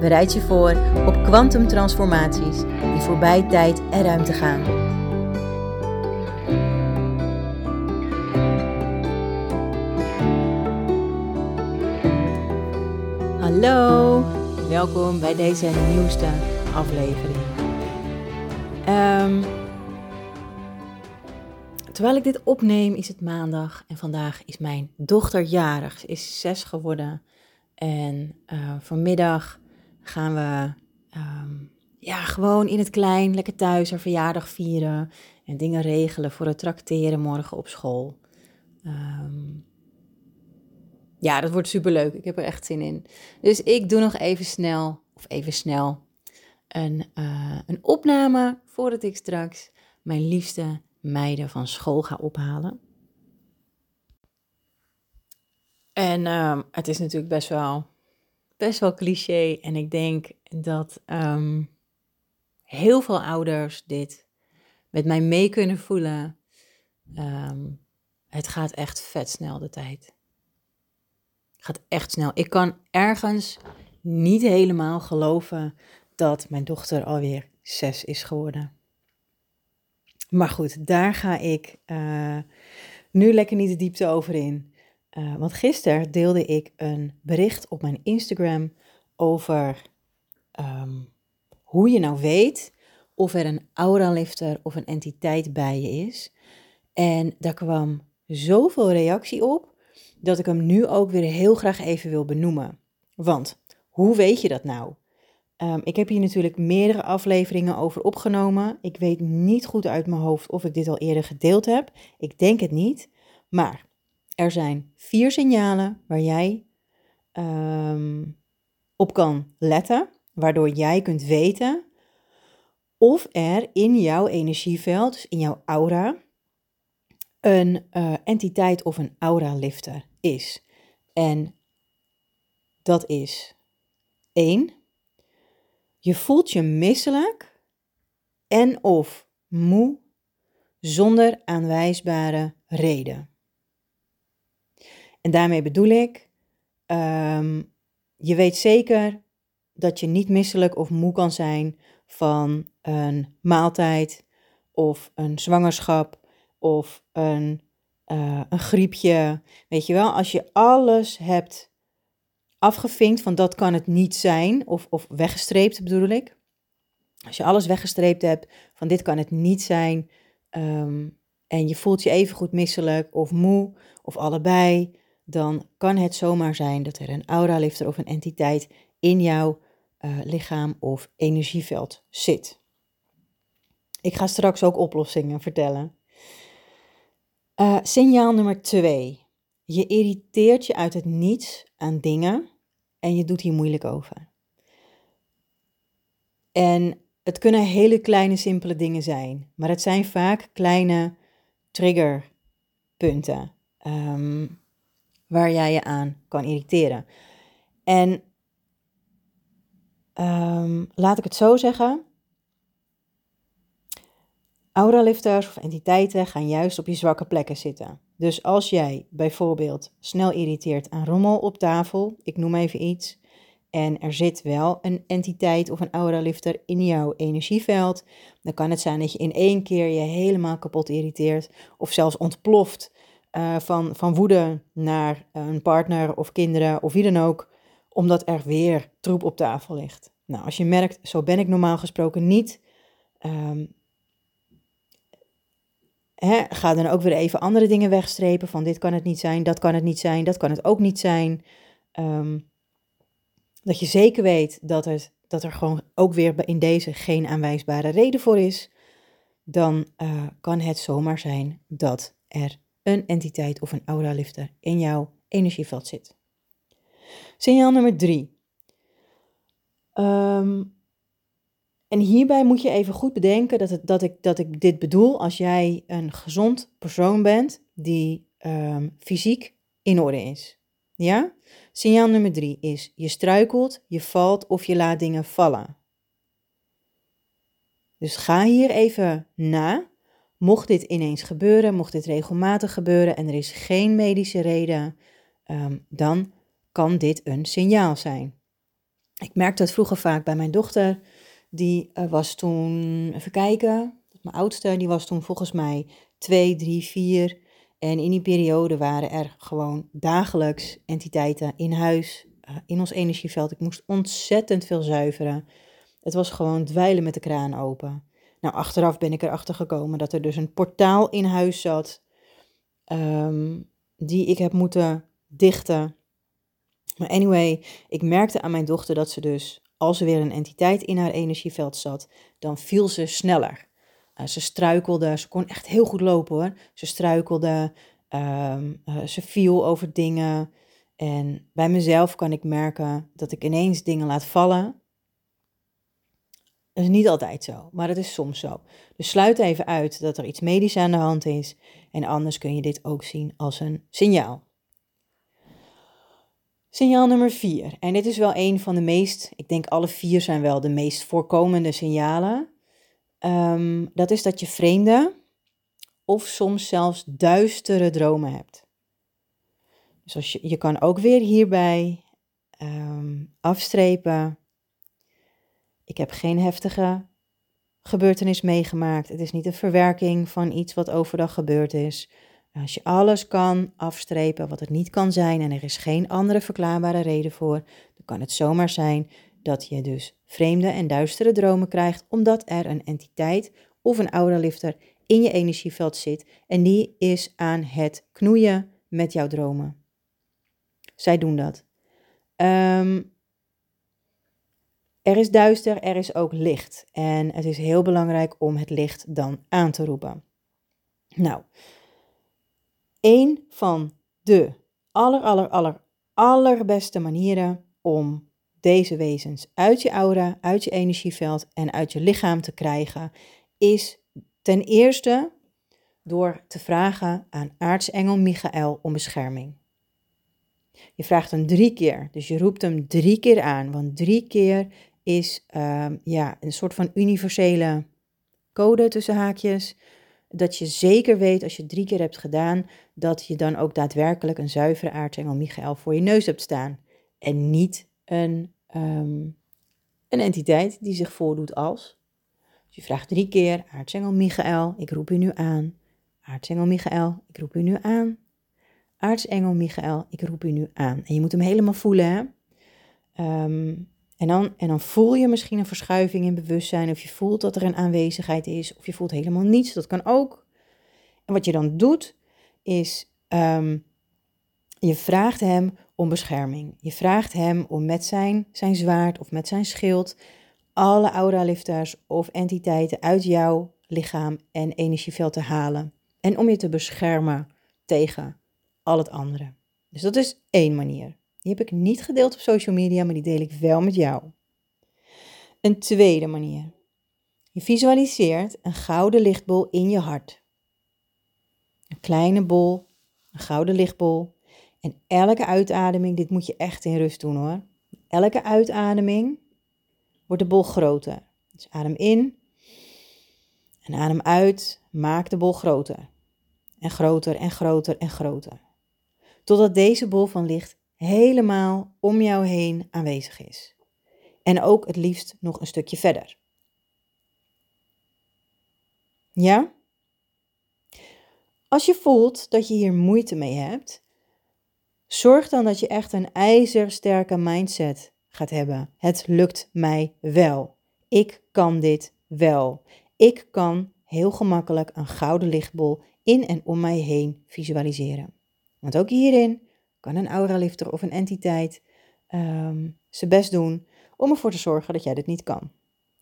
Bereid je voor op kwantumtransformaties die voorbij tijd en ruimte gaan. Hallo, welkom bij deze nieuwste aflevering. Ehm, terwijl ik dit opneem is het maandag en vandaag is mijn dochter jarig. Ze is zes geworden en uh, vanmiddag gaan we ehm, ja, gewoon in het klein, lekker thuis haar verjaardag vieren. En dingen regelen voor het trakteren morgen op school. Ehm, ja, dat wordt superleuk. Ik heb er echt zin in. Dus ik doe nog even snel, of even snel, een, uh, een opname voordat ik straks mijn liefste meiden van school ga ophalen. En um, het is natuurlijk best wel best wel cliché. En ik denk dat um, heel veel ouders dit met mij mee kunnen voelen. Um, het gaat echt vet snel de tijd. Het gaat echt snel. Ik kan ergens niet helemaal geloven dat mijn dochter alweer zes is geworden. Maar goed, daar ga ik uh, nu lekker niet de diepte over in. Uh, want gisteren deelde ik een bericht op mijn Instagram over um, hoe je nou weet of er een aura-lifter of een entiteit bij je is. En daar kwam zoveel reactie op dat ik hem nu ook weer heel graag even wil benoemen. Want hoe weet je dat nou? Um, ik heb hier natuurlijk meerdere afleveringen over opgenomen. Ik weet niet goed uit mijn hoofd of ik dit al eerder gedeeld heb. Ik denk het niet. Maar er zijn vier signalen waar jij um, op kan letten, waardoor jij kunt weten of er in jouw energieveld, dus in jouw aura, een uh, entiteit of een aura-lifter is. En dat is één, je voelt je misselijk en of moe zonder aanwijsbare reden. En daarmee bedoel ik, um, je weet zeker dat je niet misselijk of moe kan zijn van een maaltijd of een zwangerschap of een, uh, een griepje. Weet je wel, als je alles hebt afgevinkt van dat kan het niet zijn, of, of weggestreept bedoel ik. Als je alles weggestreept hebt van dit kan het niet zijn, um, en je voelt je even goed misselijk of moe of allebei, dan kan het zomaar zijn dat er een aura-lifter of een entiteit in jouw uh, lichaam of energieveld zit. Ik ga straks ook oplossingen vertellen. Uh, signaal nummer twee. Je irriteert je uit het niets aan dingen en je doet hier moeilijk over. En het kunnen hele kleine, simpele dingen zijn, maar het zijn vaak kleine triggerpunten. Um, waar jij je aan kan irriteren. En um, laat ik het zo zeggen. Auralifters of entiteiten gaan juist op je zwakke plekken zitten. Dus als jij bijvoorbeeld snel irriteert aan rommel op tafel, ik noem even iets, en er zit wel een entiteit of een auralifter in jouw energieveld, dan kan het zijn dat je in één keer je helemaal kapot irriteert of zelfs ontploft uh, van, van woede naar een partner of kinderen of wie dan ook, omdat er weer troep op tafel ligt. Nou, als je merkt, zo ben ik normaal gesproken niet, um, hè, ga dan ook weer even andere dingen wegstrepen van dit kan het niet zijn, dat kan het niet zijn, dat kan het ook niet zijn. Um, dat je zeker weet dat, het, dat er gewoon ook weer in deze geen aanwijsbare reden voor is, dan uh, kan het zomaar zijn dat er een entiteit of een aura-lifter in jouw energieveld zit. Signaal nummer drie. Ehm, en hierbij moet je even goed bedenken dat, het, dat, ik, dat ik dit bedoel als jij een gezond persoon bent die ehm, fysiek in orde is. Ja? Signaal nummer drie is: je struikelt, je valt of je laat dingen vallen. Dus ga hier even na. Mocht dit ineens gebeuren, mocht dit regelmatig gebeuren en er is geen medische reden, um, dan kan dit een signaal zijn. Ik merkte het vroeger vaak bij mijn dochter. Die uh, was toen, even kijken, mijn oudste, die was toen volgens mij 2, 3, 4. En in die periode waren er gewoon dagelijks entiteiten in huis, uh, in ons energieveld. Ik moest ontzettend veel zuiveren. Het was gewoon dweilen met de kraan open. Nou, achteraf ben ik erachter gekomen dat er dus een portaal in huis zat, um, die ik heb moeten dichten. Maar anyway, ik merkte aan mijn dochter dat ze dus, als er weer een entiteit in haar energieveld zat, dan viel ze sneller. Uh, ze struikelde, ze kon echt heel goed lopen hoor. Ze struikelde, um, uh, ze viel over dingen. En bij mezelf kan ik merken dat ik ineens dingen laat vallen. Dat is niet altijd zo, maar het is soms zo. Dus sluit even uit dat er iets medisch aan de hand is. En anders kun je dit ook zien als een signaal. Signaal nummer vier. En dit is wel een van de meest, ik denk alle vier zijn wel de meest voorkomende signalen. Um, dat is dat je vreemde of soms zelfs duistere dromen hebt. Dus als je, je kan ook weer hierbij um, afstrepen. Ik heb geen heftige gebeurtenis meegemaakt. Het is niet een verwerking van iets wat overdag gebeurd is. Als je alles kan afstrepen wat het niet kan zijn en er is geen andere verklaarbare reden voor, dan kan het zomaar zijn dat je dus vreemde en duistere dromen krijgt omdat er een entiteit of een auralifter in je energieveld zit en die is aan het knoeien met jouw dromen. Zij doen dat. Um, er is duister, er is ook licht. En het is heel belangrijk om het licht dan aan te roepen. Nou, een van de aller, aller, aller, allerbeste manieren om deze wezens uit je aura, uit je energieveld en uit je lichaam te krijgen, is ten eerste door te vragen aan aartsengel Michael om bescherming. Je vraagt hem drie keer, dus je roept hem drie keer aan, want drie keer is um, ja, een soort van universele code tussen haakjes. Dat je zeker weet als je drie keer hebt gedaan, dat je dan ook daadwerkelijk een zuivere aartsengel Michael voor je neus hebt staan. En niet een, um, een entiteit die zich voordoet als. Dus je vraagt drie keer, aartsengel Michael, ik roep u nu aan. Aartsengel Michael, ik roep u nu aan. Aartsengel Michael, ik roep u nu aan. En je moet hem helemaal voelen, hè. Um, en dan, en dan voel je misschien een verschuiving in bewustzijn, of je voelt dat er een aanwezigheid is, of je voelt helemaal niets, dat kan ook. En wat je dan doet, is um, je vraagt hem om bescherming. Je vraagt hem om met zijn, zijn zwaard of met zijn schild alle auralifters of entiteiten uit jouw lichaam en energieveld te halen. En om je te beschermen tegen al het andere. Dus dat is één manier. Die heb ik niet gedeeld op social media, maar die deel ik wel met jou. Een tweede manier. Je visualiseert een gouden lichtbol in je hart. Een kleine bol, een gouden lichtbol. En elke uitademing, dit moet je echt in rust doen hoor. Elke uitademing wordt de bol groter. Dus adem in en adem uit, maak de bol groter. En groter en groter en groter. Totdat deze bol van licht helemaal om jou heen aanwezig is. En ook het liefst nog een stukje verder. Ja? Als je voelt dat je hier moeite mee hebt, zorg dan dat je echt een ijzersterke mindset gaat hebben. Het lukt mij wel. Ik kan dit wel. Ik kan heel gemakkelijk een gouden lichtbol in en om mij heen visualiseren. Want ook hierin kan een auralifter of een entiteit um, zijn best doen om ervoor te zorgen dat jij dit niet kan.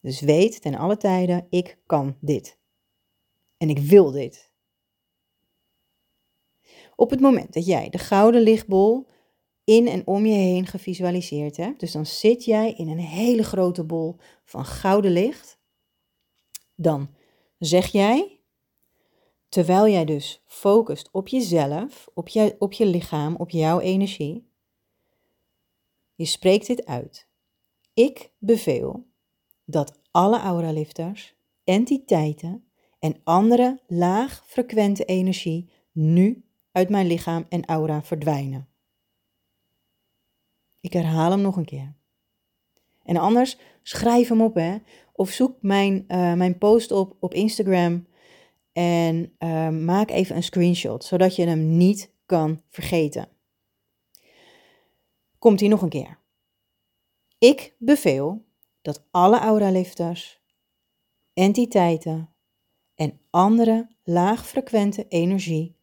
Dus weet ten alle tijden, ik kan dit. En ik wil dit. Op het moment dat jij de gouden lichtbol in en om je heen gevisualiseerd hebt. Dus dan zit jij in een hele grote bol van gouden licht. Dan zeg jij, terwijl jij dus focust op jezelf, op je, op je lichaam, op jouw energie. Je spreekt dit uit. Ik beveel dat alle auralifters, entiteiten en andere laagfrequente energie nu uit mijn lichaam en aura verdwijnen. Ik herhaal hem nog een keer. En anders schrijf hem op, hè. Of zoek mijn, uh, mijn post op op Instagram en uh, maak even een screenshot, zodat je hem niet kan vergeten. Komt hij nog een keer. Ik beveel dat alle auralifters, entiteiten en andere laagfrequente energie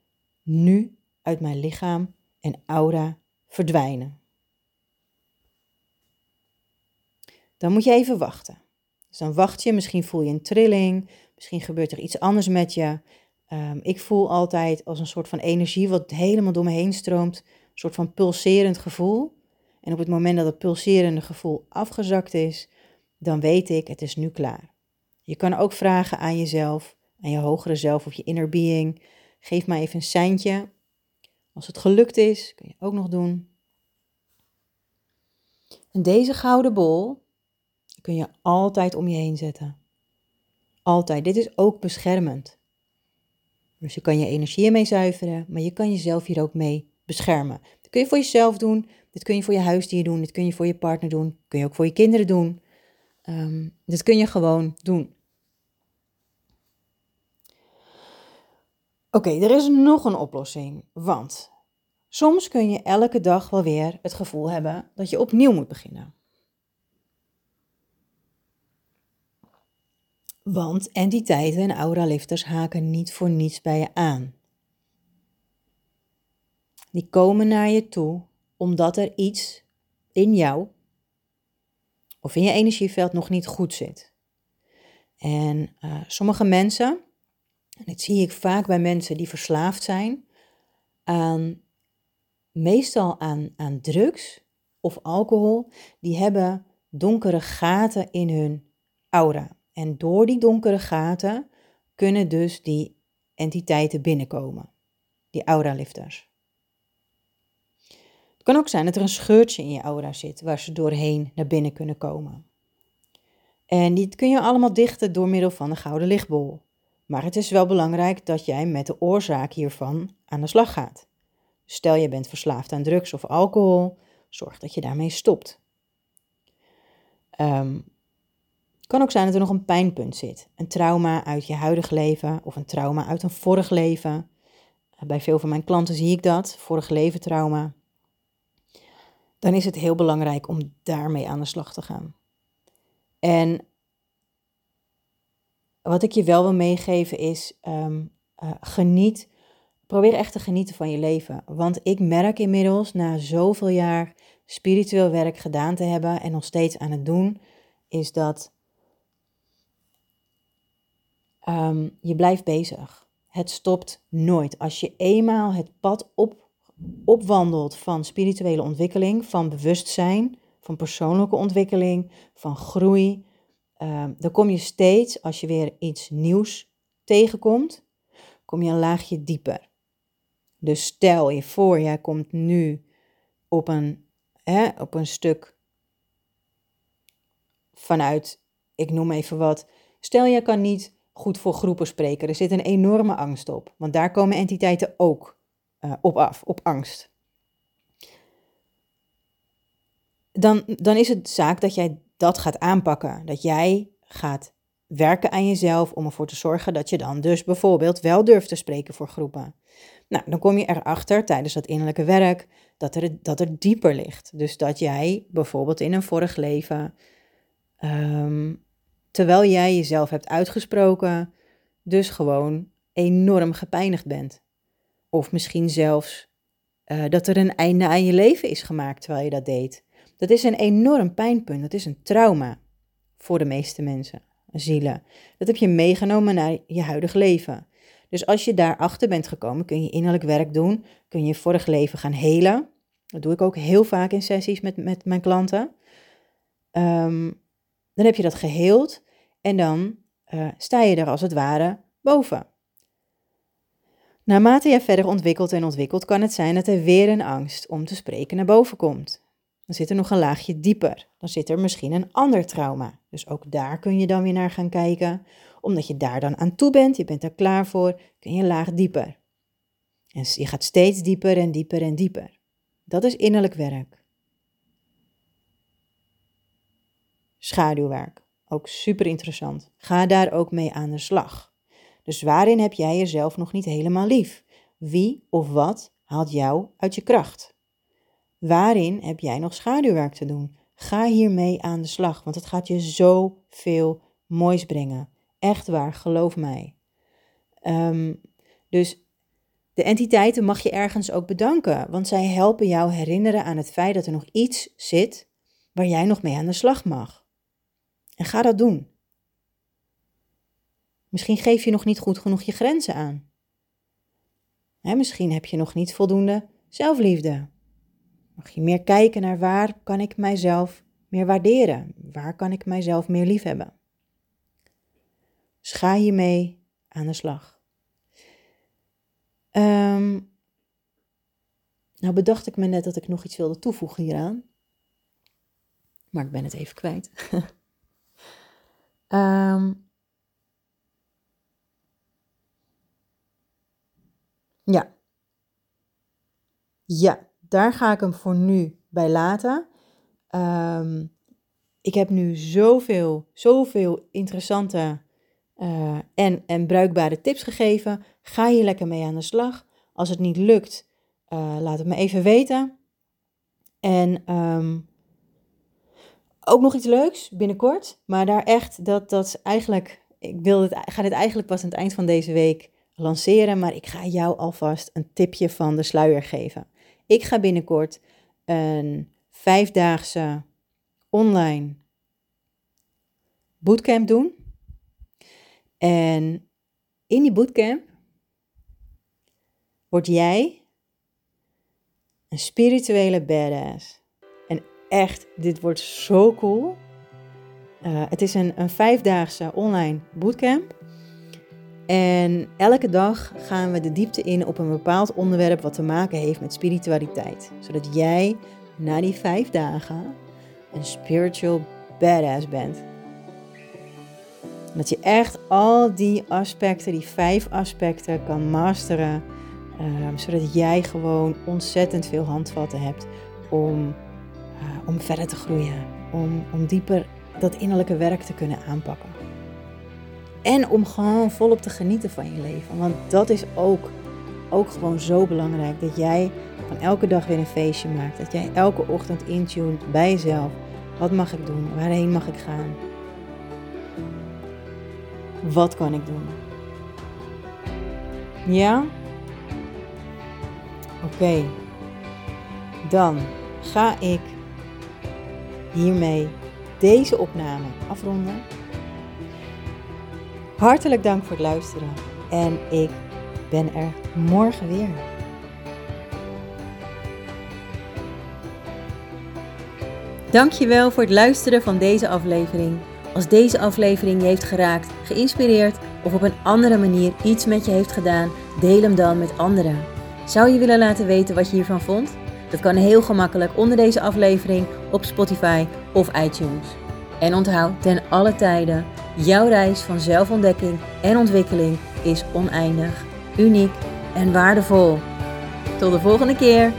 nu uit mijn lichaam en aura verdwijnen. Dan moet je even wachten. Dus dan wacht je, misschien voel je een trilling, misschien gebeurt er iets anders met je. Um, ik voel altijd als een soort van energie wat helemaal door me heen stroomt, een soort van pulserend gevoel. En op het moment dat het pulserende gevoel afgezakt is, dan weet ik, het is nu klaar. Je kan ook vragen aan jezelf, aan je hogere zelf of je inner being. Geef mij even een seintje. Als het gelukt is, kun je ook nog doen. En deze gouden bol kun je altijd om je heen zetten. Altijd. Dit is ook beschermend. Dus je kan je energie ermee zuiveren, maar je kan jezelf hier ook mee beschermen. Dat kun je voor jezelf doen, dit kun je voor je huisdier doen, dit kun je voor je partner doen, dit kun je ook voor je kinderen doen. Um, dit kun je gewoon doen. Oké, er is nog een oplossing, want soms kun je elke dag wel weer het gevoel hebben dat je opnieuw moet beginnen. Want entiteiten en auralifters haken niet voor niets bij je aan. Die komen naar je toe omdat er iets in jou of in je energieveld nog niet goed zit. En uh, sommige mensen, en dit zie ik vaak bij mensen die verslaafd zijn aan, meestal aan, aan drugs of alcohol, die hebben donkere gaten in hun aura. En door die donkere gaten kunnen dus die entiteiten binnenkomen, die auralifters. Het kan ook zijn dat er een scheurtje in je aura zit waar ze doorheen naar binnen kunnen komen. En die kun je allemaal dichten door middel van de gouden lichtbol. Maar het is wel belangrijk dat jij met de oorzaak hiervan aan de slag gaat. Stel je bent verslaafd aan drugs of alcohol, zorg dat je daarmee stopt. Um, kan ook zijn dat er nog een pijnpunt zit. Een trauma uit je huidige leven of een trauma uit een vorig leven. Bij veel van mijn klanten zie ik dat, vorig leven trauma. Dan is het heel belangrijk om daarmee aan de slag te gaan. En wat ik je wel wil meegeven is, um, uh, geniet, probeer echt te genieten van je leven. Want ik merk inmiddels, na zoveel jaar spiritueel werk gedaan te hebben en nog steeds aan het doen, is dat Um, je blijft bezig. Het stopt nooit. Als je eenmaal het pad op, opwandelt van spirituele ontwikkeling, van bewustzijn, van persoonlijke ontwikkeling, van groei, um, dan kom je steeds, als je weer iets nieuws tegenkomt, kom je een laagje dieper. Dus stel je voor, jij komt nu op een, hè, op een stuk vanuit, ik noem even wat, stel je kan niet goed voor groepen spreken. Er zit een enorme angst op, want daar komen entiteiten ook uh, op af, op angst. Dan, dan is het zaak dat jij dat gaat aanpakken. Dat jij gaat werken aan jezelf om ervoor te zorgen dat je dan dus bijvoorbeeld wel durft te spreken voor groepen. Nou, dan kom je erachter tijdens dat innerlijke werk dat er, dat er dieper ligt. Dus dat jij bijvoorbeeld in een vorig leven um, terwijl jij jezelf hebt uitgesproken, dus gewoon enorm gepijnigd bent. Of misschien zelfs uh, dat er een einde aan je leven is gemaakt terwijl je dat deed. Dat is een enorm pijnpunt, dat is een trauma voor de meeste mensen, zielen. Dat heb je meegenomen naar je huidige leven. Dus als je daarachter bent gekomen, kun je innerlijk werk doen, kun je vorig leven gaan helen. Dat doe ik ook heel vaak in sessies met, met mijn klanten. Ehm, dan heb je dat geheeld en dan uh, sta je er als het ware boven. Naarmate je verder ontwikkelt en ontwikkelt, kan het zijn dat er weer een angst om te spreken naar boven komt. Dan zit er nog een laagje dieper. Dan zit er misschien een ander trauma. Dus ook daar kun je dan weer naar gaan kijken. Omdat je daar dan aan toe bent, je bent er klaar voor, kun je laag dieper. En je gaat steeds dieper en dieper en dieper. Dat is innerlijk werk. Schaduwwerk. Ook super interessant. Ga daar ook mee aan de slag. Dus waarin heb jij jezelf nog niet helemaal lief? Wie of wat haalt jou uit je kracht? Waarin heb jij nog schaduwwerk te doen? Ga hiermee aan de slag, want het gaat je zoveel moois brengen. Echt waar, geloof mij. Ehm, dus de entiteiten mag je ergens ook bedanken, want zij helpen jou herinneren aan het feit dat er nog iets zit waar jij nog mee aan de slag mag. En ga dat doen. Misschien geef je nog niet goed genoeg je grenzen aan. misschien heb je nog niet voldoende zelfliefde. Mag je meer kijken naar waar kan ik mijzelf meer waarderen? Waar kan ik mijzelf meer liefhebben? Dus ga hiermee aan de slag. Ehm, nou bedacht ik me net dat ik nog iets wilde toevoegen hieraan. Maar ik ben het even kwijt. um, Ja. Ja, daar ga ik hem voor nu bij laten. Ehm, ik heb nu zoveel, zoveel interessante uh, en, en bruikbare tips gegeven. Ga hier lekker mee aan de slag. Als het niet lukt, uh, laat het me even weten. En um, ook nog iets leuks binnenkort. Maar daar echt, dat, dat eigenlijk, ik wil het, ga dit eigenlijk pas aan het eind van deze week lanceren, maar ik ga jou alvast een tipje van de sluier geven. Ik ga binnenkort een vijfdaagse online bootcamp doen. En in die bootcamp word jij een spirituele badass. Echt, dit wordt zo cool. Uh, het is een, een vijfdaagse online bootcamp. En elke dag gaan we de diepte in op een bepaald onderwerp wat te maken heeft met spiritualiteit. Zodat jij na die vijf dagen een spiritual badass bent. Dat je echt al die aspecten, die vijf aspecten, kan masteren. Ehm, zodat jij gewoon ontzettend veel handvatten hebt om, uh, om verder te groeien. Om, om dieper dat innerlijke werk te kunnen aanpakken. En om gewoon volop te genieten van je leven. Want dat is ook, ook gewoon zo belangrijk. Dat jij van elke dag weer een feestje maakt. Dat jij elke ochtend intuned bij jezelf. Wat mag ik doen? Waarheen mag ik gaan? Wat kan ik doen? Ja? Oké. Dan ga ik hiermee deze opname afronden. Hartelijk dank voor het luisteren en ik ben er morgen weer. Dankjewel voor het luisteren van deze aflevering. Als deze aflevering je heeft geraakt, geïnspireerd of op een andere manier iets met je heeft gedaan, deel hem dan met anderen. Zou je willen laten weten wat je hiervan vond? Dat kan heel gemakkelijk onder deze aflevering op Spotify of iTunes. En onthoud ten alle tijden Jouw reis van zelfontdekking en ontwikkeling is oneindig, uniek en waardevol. Tot de volgende keer!